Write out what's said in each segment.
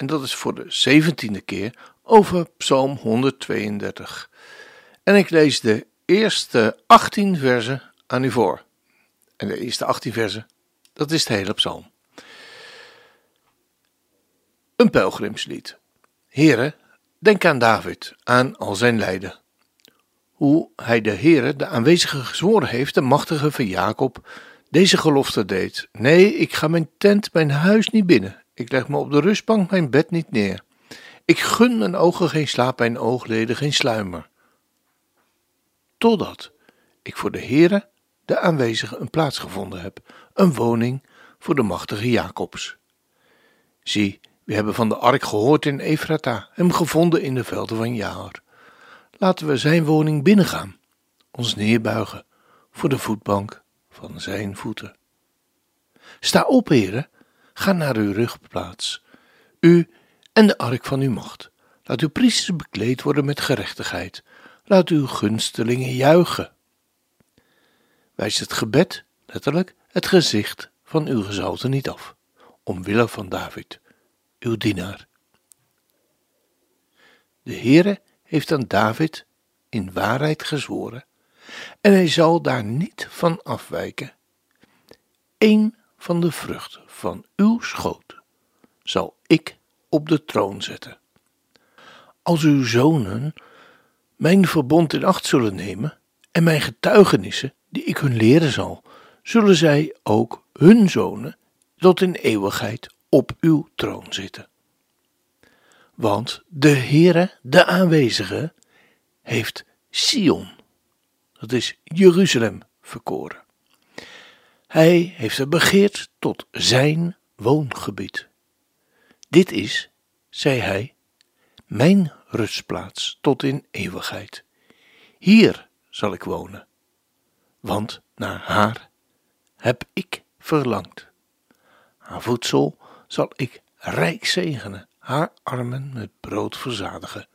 En dat is voor de zeventiende keer over Psalm 132. En ik lees de eerste 18 versen aan u voor. En de eerste 18 versen, dat is de hele psalm. Een pelgrimslied. Here, denk aan David, aan al zijn lijden. Hoe hij de Heere, de aanwezige gezworen heeft, de machtige van Jacob, deze gelofte deed. Nee, ik ga mijn tent, mijn huis niet binnen. Ik leg me op de rustbank mijn bed niet neer. Ik gun mijn ogen geen slaap, mijn oogleden geen sluimer. Totdat ik voor de Heere, de aanwezige, een plaats gevonden heb, een woning voor de machtige Jacobs. Zie, we hebben van de ark gehoord in Efrata, hem gevonden in de velden van Jaar. Laten we zijn woning binnengaan, ons neerbuigen voor de voetbank van zijn voeten. Sta op, heren, ga naar uw rugplaats, u en de ark van uw macht. Laat uw priesters bekleed worden met gerechtigheid. Laat uw gunstelingen juichen. Wijs het gebed, letterlijk, het gezicht van uw gezoute niet af, omwille van David, uw dienaar. De Heere heeft aan David in waarheid gezworen, en hij zal daar niet van afwijken. Eén van de vruchten van uw schoot zal ik op de troon zetten. Als uw zonen mijn verbond in acht zullen nemen en mijn getuigenissen die ik hun leren zal, zullen zij ook hun zonen tot in eeuwigheid op uw troon zitten. Want de Heere, de aanwezige, heeft Sion, dat is Jeruzalem, verkoren. Hij heeft er begeerd tot zijn woongebied. Dit is, zei hij, mijn rustplaats tot in eeuwigheid. Hier zal ik wonen, want naar haar heb ik verlangd. Haar voedsel zal ik rijk zegenen, haar armen met brood verzadigen.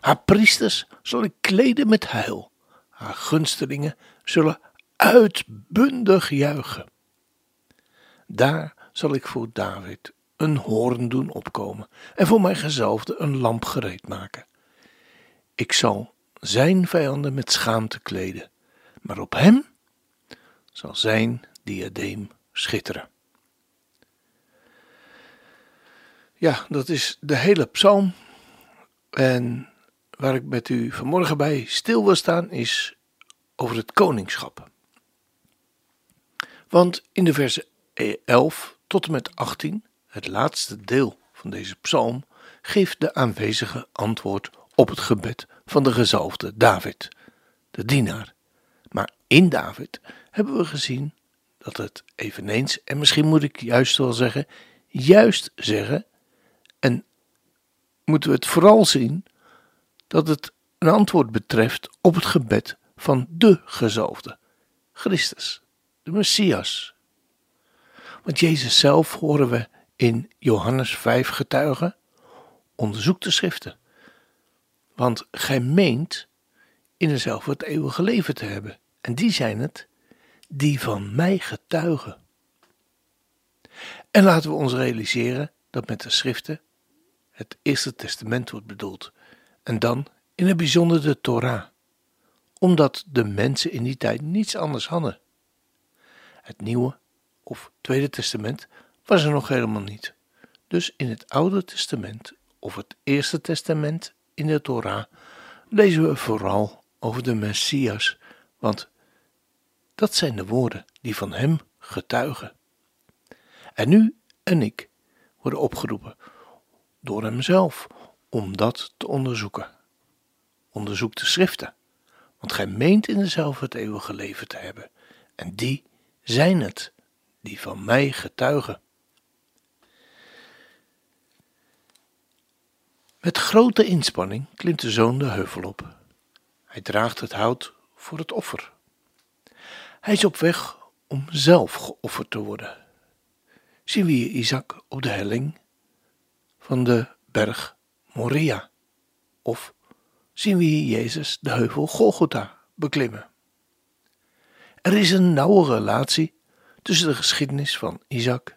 Haar priesters zal ik kleden met heil, haar gunstelingen zullen uitbundig juichen. Daar zal ik voor David een hoorn doen opkomen en voor mijn gezalfde een lamp gereed maken. Ik zal zijn vijanden met schaamte kleden, maar op hem zal zijn diadeem schitteren. Ja, dat is de hele psalm. En waar ik met u vanmorgen bij stil wil staan is over het koningschap. Want in de versen 11 tot en met 18, het laatste deel van deze psalm, geeft de aanwezige antwoord op het gebed van de gezalfde David, de dienaar. Maar in David hebben we gezien dat het eveneens, en misschien moet ik juist wel zeggen, juist zeggen, en moeten we het vooral zien, dat het een antwoord betreft op het gebed van de gezalfde, Christus, de Messias. Want Jezus zelf horen we in Johannes 5 getuigen, onderzoek de schriften. Want gij meent in dezelfde het eeuwige leven te hebben. En die zijn het die van mij getuigen. En laten we ons realiseren dat met de schriften het Eerste Testament wordt bedoeld. En dan in het bijzonder de Torah. Omdat de mensen in die tijd niets anders hadden. Het Nieuwe of Tweede Testament was er nog helemaal niet. Dus in het Oude Testament of het Eerste Testament in de Torah lezen we vooral over de Messias, want dat zijn de woorden die van hem getuigen. En u en ik worden opgeroepen door hemzelf om dat te onderzoeken. Onderzoek de schriften, want gij meent in dezelfde het eeuwige leven te hebben, en die zijn het die van mij getuigen. Met grote inspanning klimt de zoon de heuvel op. Hij draagt het hout voor het offer. Hij is op weg om zelf geofferd te worden. Zien we hier Isaac op de helling van de berg Moria? Of zien we hier Jezus de heuvel Golgotha beklimmen? Er is een nauwe relatie tussen de geschiedenis van Isaac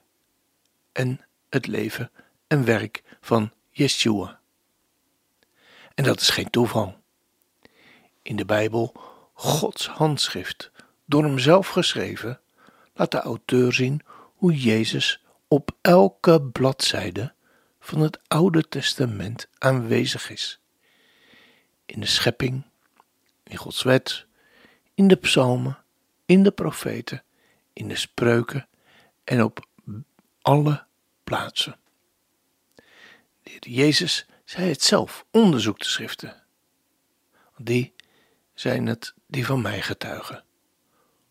en het leven en werk van Yeshua. En dat is geen toeval. In de Bijbel, Gods handschrift, door hem zelf geschreven, laat de auteur zien hoe Jezus op elke bladzijde van het Oude Testament aanwezig is. In de schepping, in Gods wet, in de psalmen, in de profeten, in de spreuken en op alle plaatsen. De Jezus zei het zelf, onderzoek de schriften. Die zijn het die van mij getuigen.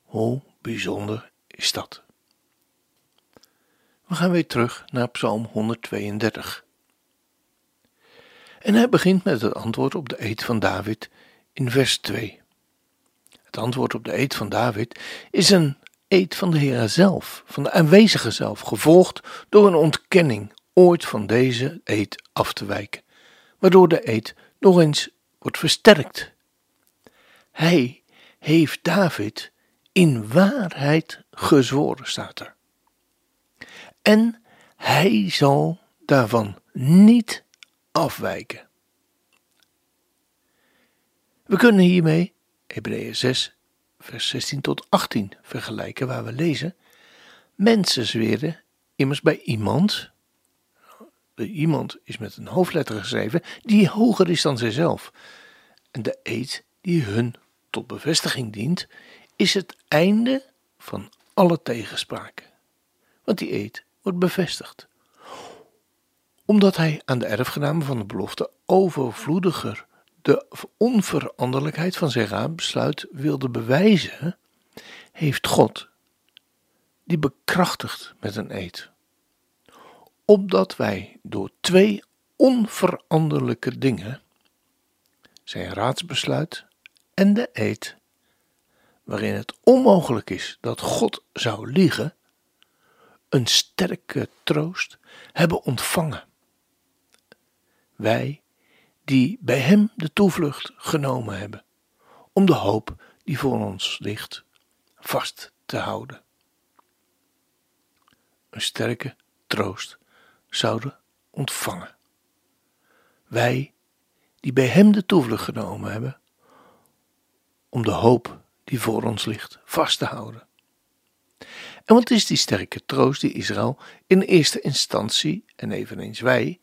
Hoe bijzonder is dat? We gaan weer terug naar Psalm 132. En hij begint met het antwoord op de eed van David in vers 2. Het antwoord op de eed van David is een eed van de Heer zelf, van de aanwezige zelf, gevolgd door een ontkenning ooit van deze eed af te wijken, waardoor de eed nog eens wordt versterkt. Hij heeft David in waarheid gezworen, staat er. En hij zal daarvan niet afwijken. We kunnen hiermee Hebreeën 6, vers 16 tot 18 vergelijken, waar we lezen: Mensen zweren immers bij iemand, iemand is met een hoofdletter geschreven, die hoger is dan zijzelf. En de eed die hun tot bevestiging dient, is het einde van alle tegenspraken. Want die eed wordt bevestigd. Omdat hij aan de erfgenamen van de belofte overvloediger de onveranderlijkheid van zijn raadbesluit wilde bewijzen, heeft God die bekrachtigd met een eed. Opdat wij door twee onveranderlijke dingen, zijn raadsbesluit en de eed, waarin het onmogelijk is dat God zou liegen, een sterke troost hebben ontvangen. Wij die bij Hem de toevlucht genomen hebben, om de hoop die voor ons ligt vast te houden. Een sterke troost zouden ontvangen. Wij die bij Hem de toevlucht genomen hebben, om de hoop die voor ons ligt vast te houden. En wat is die sterke troost die Israël in eerste instantie, en eveneens wij,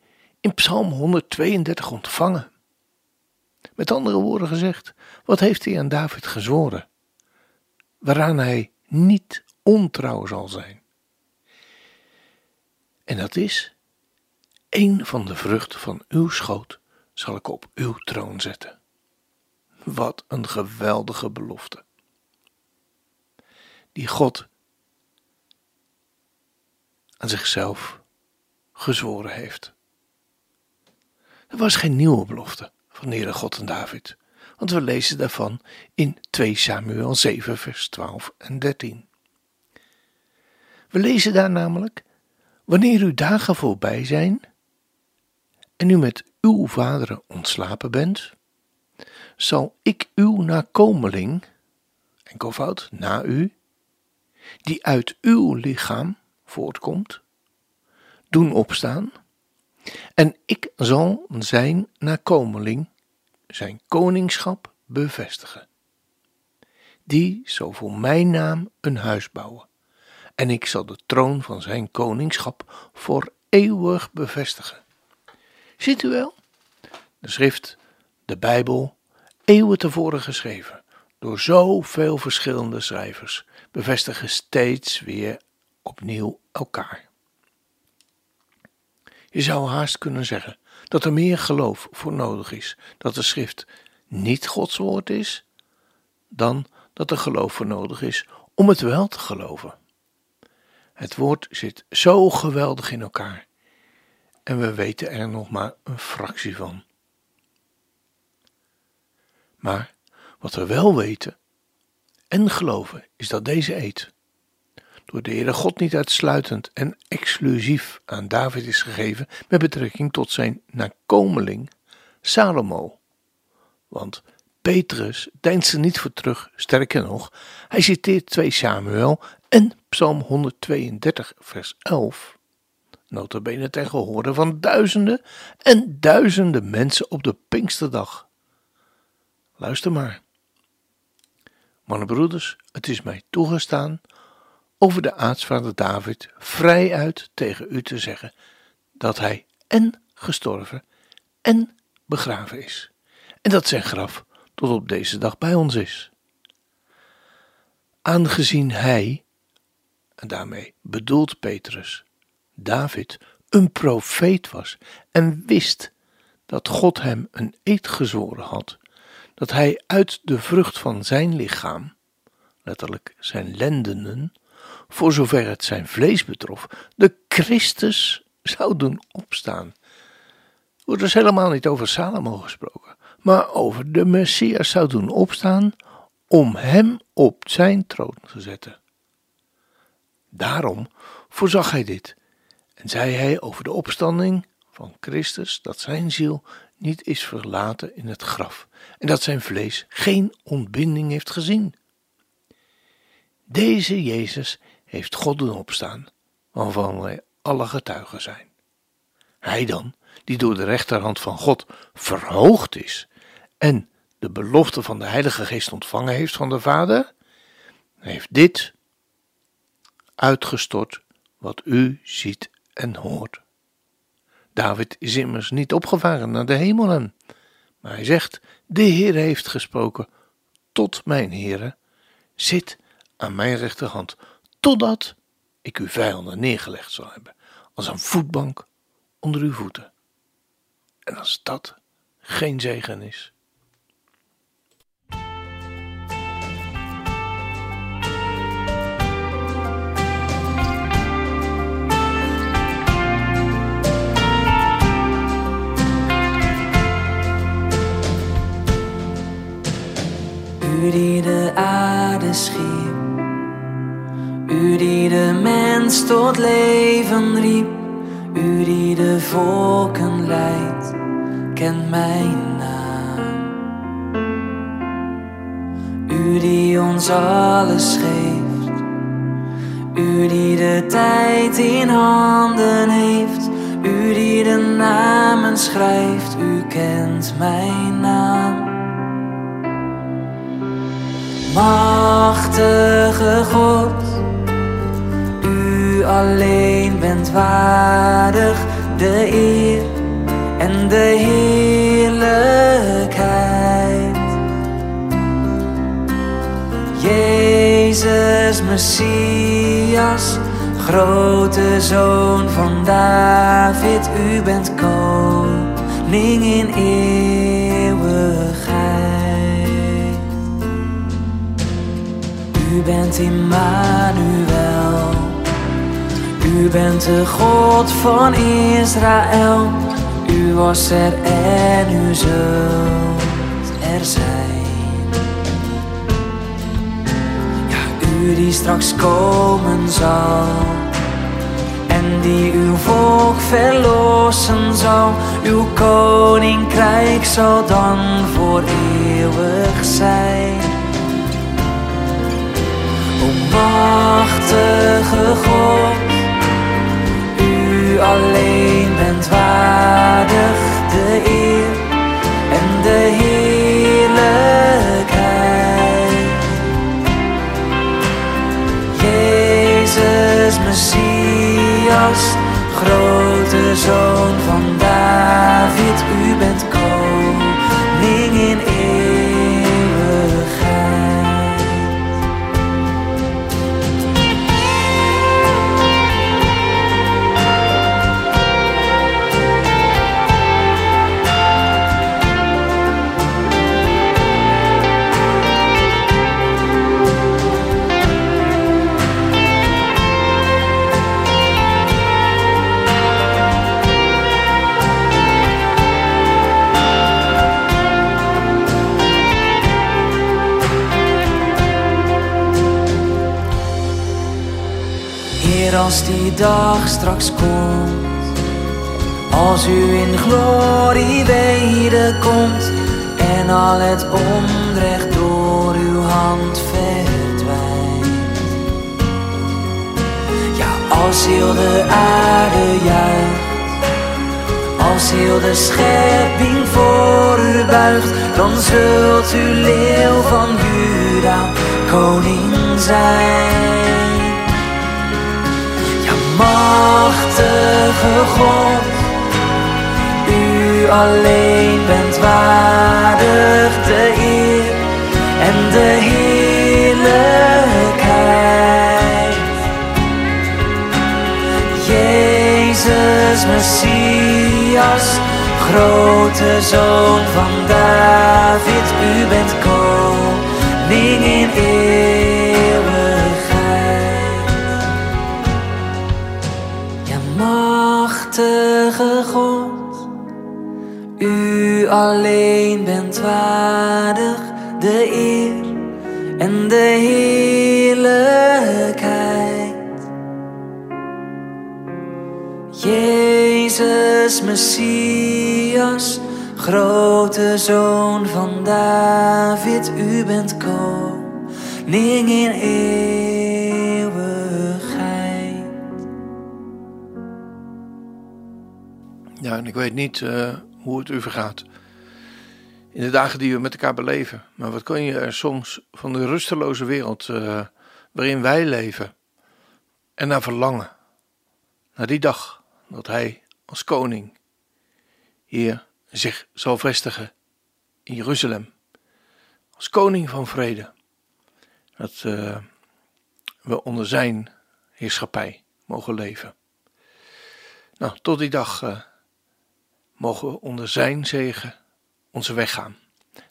in Psalm 132 ontvangen? Met andere woorden gezegd, wat heeft hij aan David gezworen? Waaraan hij niet ontrouw zal zijn. En dat is: een van de vruchten van uw schoot zal ik op uw troon zetten. Wat een geweldige belofte. Die God aan zichzelf gezworen heeft. Er was geen nieuwe belofte van Heere God en David, want we lezen daarvan in 2 Samuel 7, vers 12 en 13. We lezen daar namelijk: Wanneer uw dagen voorbij zijn en u met uw vaderen ontslapen bent, zal ik uw nakomeling, enkelvoud na u, die uit uw lichaam voortkomt, doen opstaan, en ik zal zijn nakomeling, zijn koningschap bevestigen. Die zal voor mijn naam een huis bouwen, en ik zal de troon van zijn koningschap voor eeuwig bevestigen. Ziet u wel? De schrift, de Bijbel, eeuwen tevoren geschreven, door zoveel verschillende schrijvers, bevestigen steeds weer opnieuw elkaar. Je zou haast kunnen zeggen dat er meer geloof voor nodig is dat de schrift niet Gods woord is, dan dat er geloof voor nodig is om het wel te geloven. Het woord zit zo geweldig in elkaar en we weten er nog maar een fractie van. Maar wat we wel weten en geloven is dat deze eed door de Heere God niet uitsluitend en exclusief aan David is gegeven met betrekking tot zijn nakomeling Salomo. Want Petrus deinst er niet voor terug, sterker nog, hij citeert 2 Samuel en Psalm 132 vers 11. Notabene ten gehore van duizenden en duizenden mensen op de Pinksterdag. Luister maar. Mannenbroeders, het is mij toegestaan over de aartsvader David vrij uit tegen u te zeggen dat hij en gestorven en begraven is, en dat zijn graf tot op deze dag bij ons is. Aangezien hij, en daarmee bedoelt Petrus, David, een profeet was en wist dat God hem een eed gezworen had, dat hij uit de vrucht van zijn lichaam, letterlijk zijn lendenen, voor zover het zijn vlees betrof, de Christus zou doen opstaan. Er wordt dus helemaal niet over Salomo gesproken, maar over de Messias zou doen opstaan om hem op zijn troon te zetten. Daarom voorzag hij dit en zei hij over de opstanding van Christus dat zijn ziel niet is verlaten in het graf en dat zijn vlees geen ontbinding heeft gezien. Deze Jezus heeft God doen opstaan, waarvan wij alle getuigen zijn. Hij dan, die door de rechterhand van God verhoogd is en de belofte van de Heilige Geest ontvangen heeft van de Vader, heeft dit uitgestort wat u ziet en hoort. David is immers niet opgevaren naar de hemelen, maar hij zegt: De Heer heeft gesproken tot mijn Heere, zit aan mijn rechterhand, totdat ik uw vijanden neergelegd zal hebben, als een voetbank onder uw voeten. En als dat geen zegen is. U die de aarde schiep tot leven riep, u die de volken leidt, kent mijn naam. U die ons alles geeft, u die de tijd in handen heeft, u die de namen schrijft, u kent mijn naam. Machtige God alleen bent waardig de eer en de heerlijkheid. Jezus Messias, grote zoon van David, u bent koning in eeuwigheid. U bent Immanuel. U bent de God van Israël. U was er en u zult er zijn. Ja, u die straks komen zal. En die uw volk verlossen zal. Uw koninkrijk zal dan voor eeuwig zijn. O machtige God alleen bent waardig de als die dag straks komt. Als u in glorie wederkomt en al het onrecht door uw hand verdwijnt. Ja, als heel de aarde juicht, als heel de schepping voor u buigt, dan zult u leeuw van Juda koning zijn. Machtige God, u alleen bent waardig de eer en de heerlijkheid. Jezus Messias, grote zoon van David, u bent koning in eeuwigheid. Alleen bent waardig de eer en de heerlijkheid. Jezus Messias, grote zoon van David, u bent koning in eeuwigheid. Ja, en ik weet niet eh, hoe het u vergaat. In de dagen die we met elkaar beleven. Maar wat kun je er soms van de rusteloze wereld eh, waarin wij leven en naar verlangen. Naar die dag dat Hij als koning hier zich zal vestigen in Jeruzalem. Als koning van vrede. Dat eh, we onder Zijn heerschappij mogen leven. Nou, tot die dag eh, mogen we onder Zijn zegen onze weg gaan.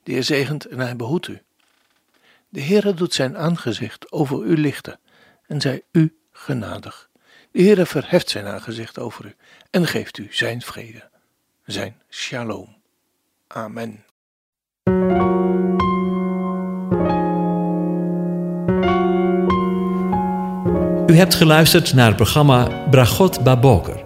De Heer zegent en Hij behoedt u. De Heere doet zijn aangezicht over u lichten en zij u genadig. De Heere verheft zijn aangezicht over u en geeft u zijn vrede, zijn shalom. Amen. U hebt geluisterd naar het programma Bragot Baboker.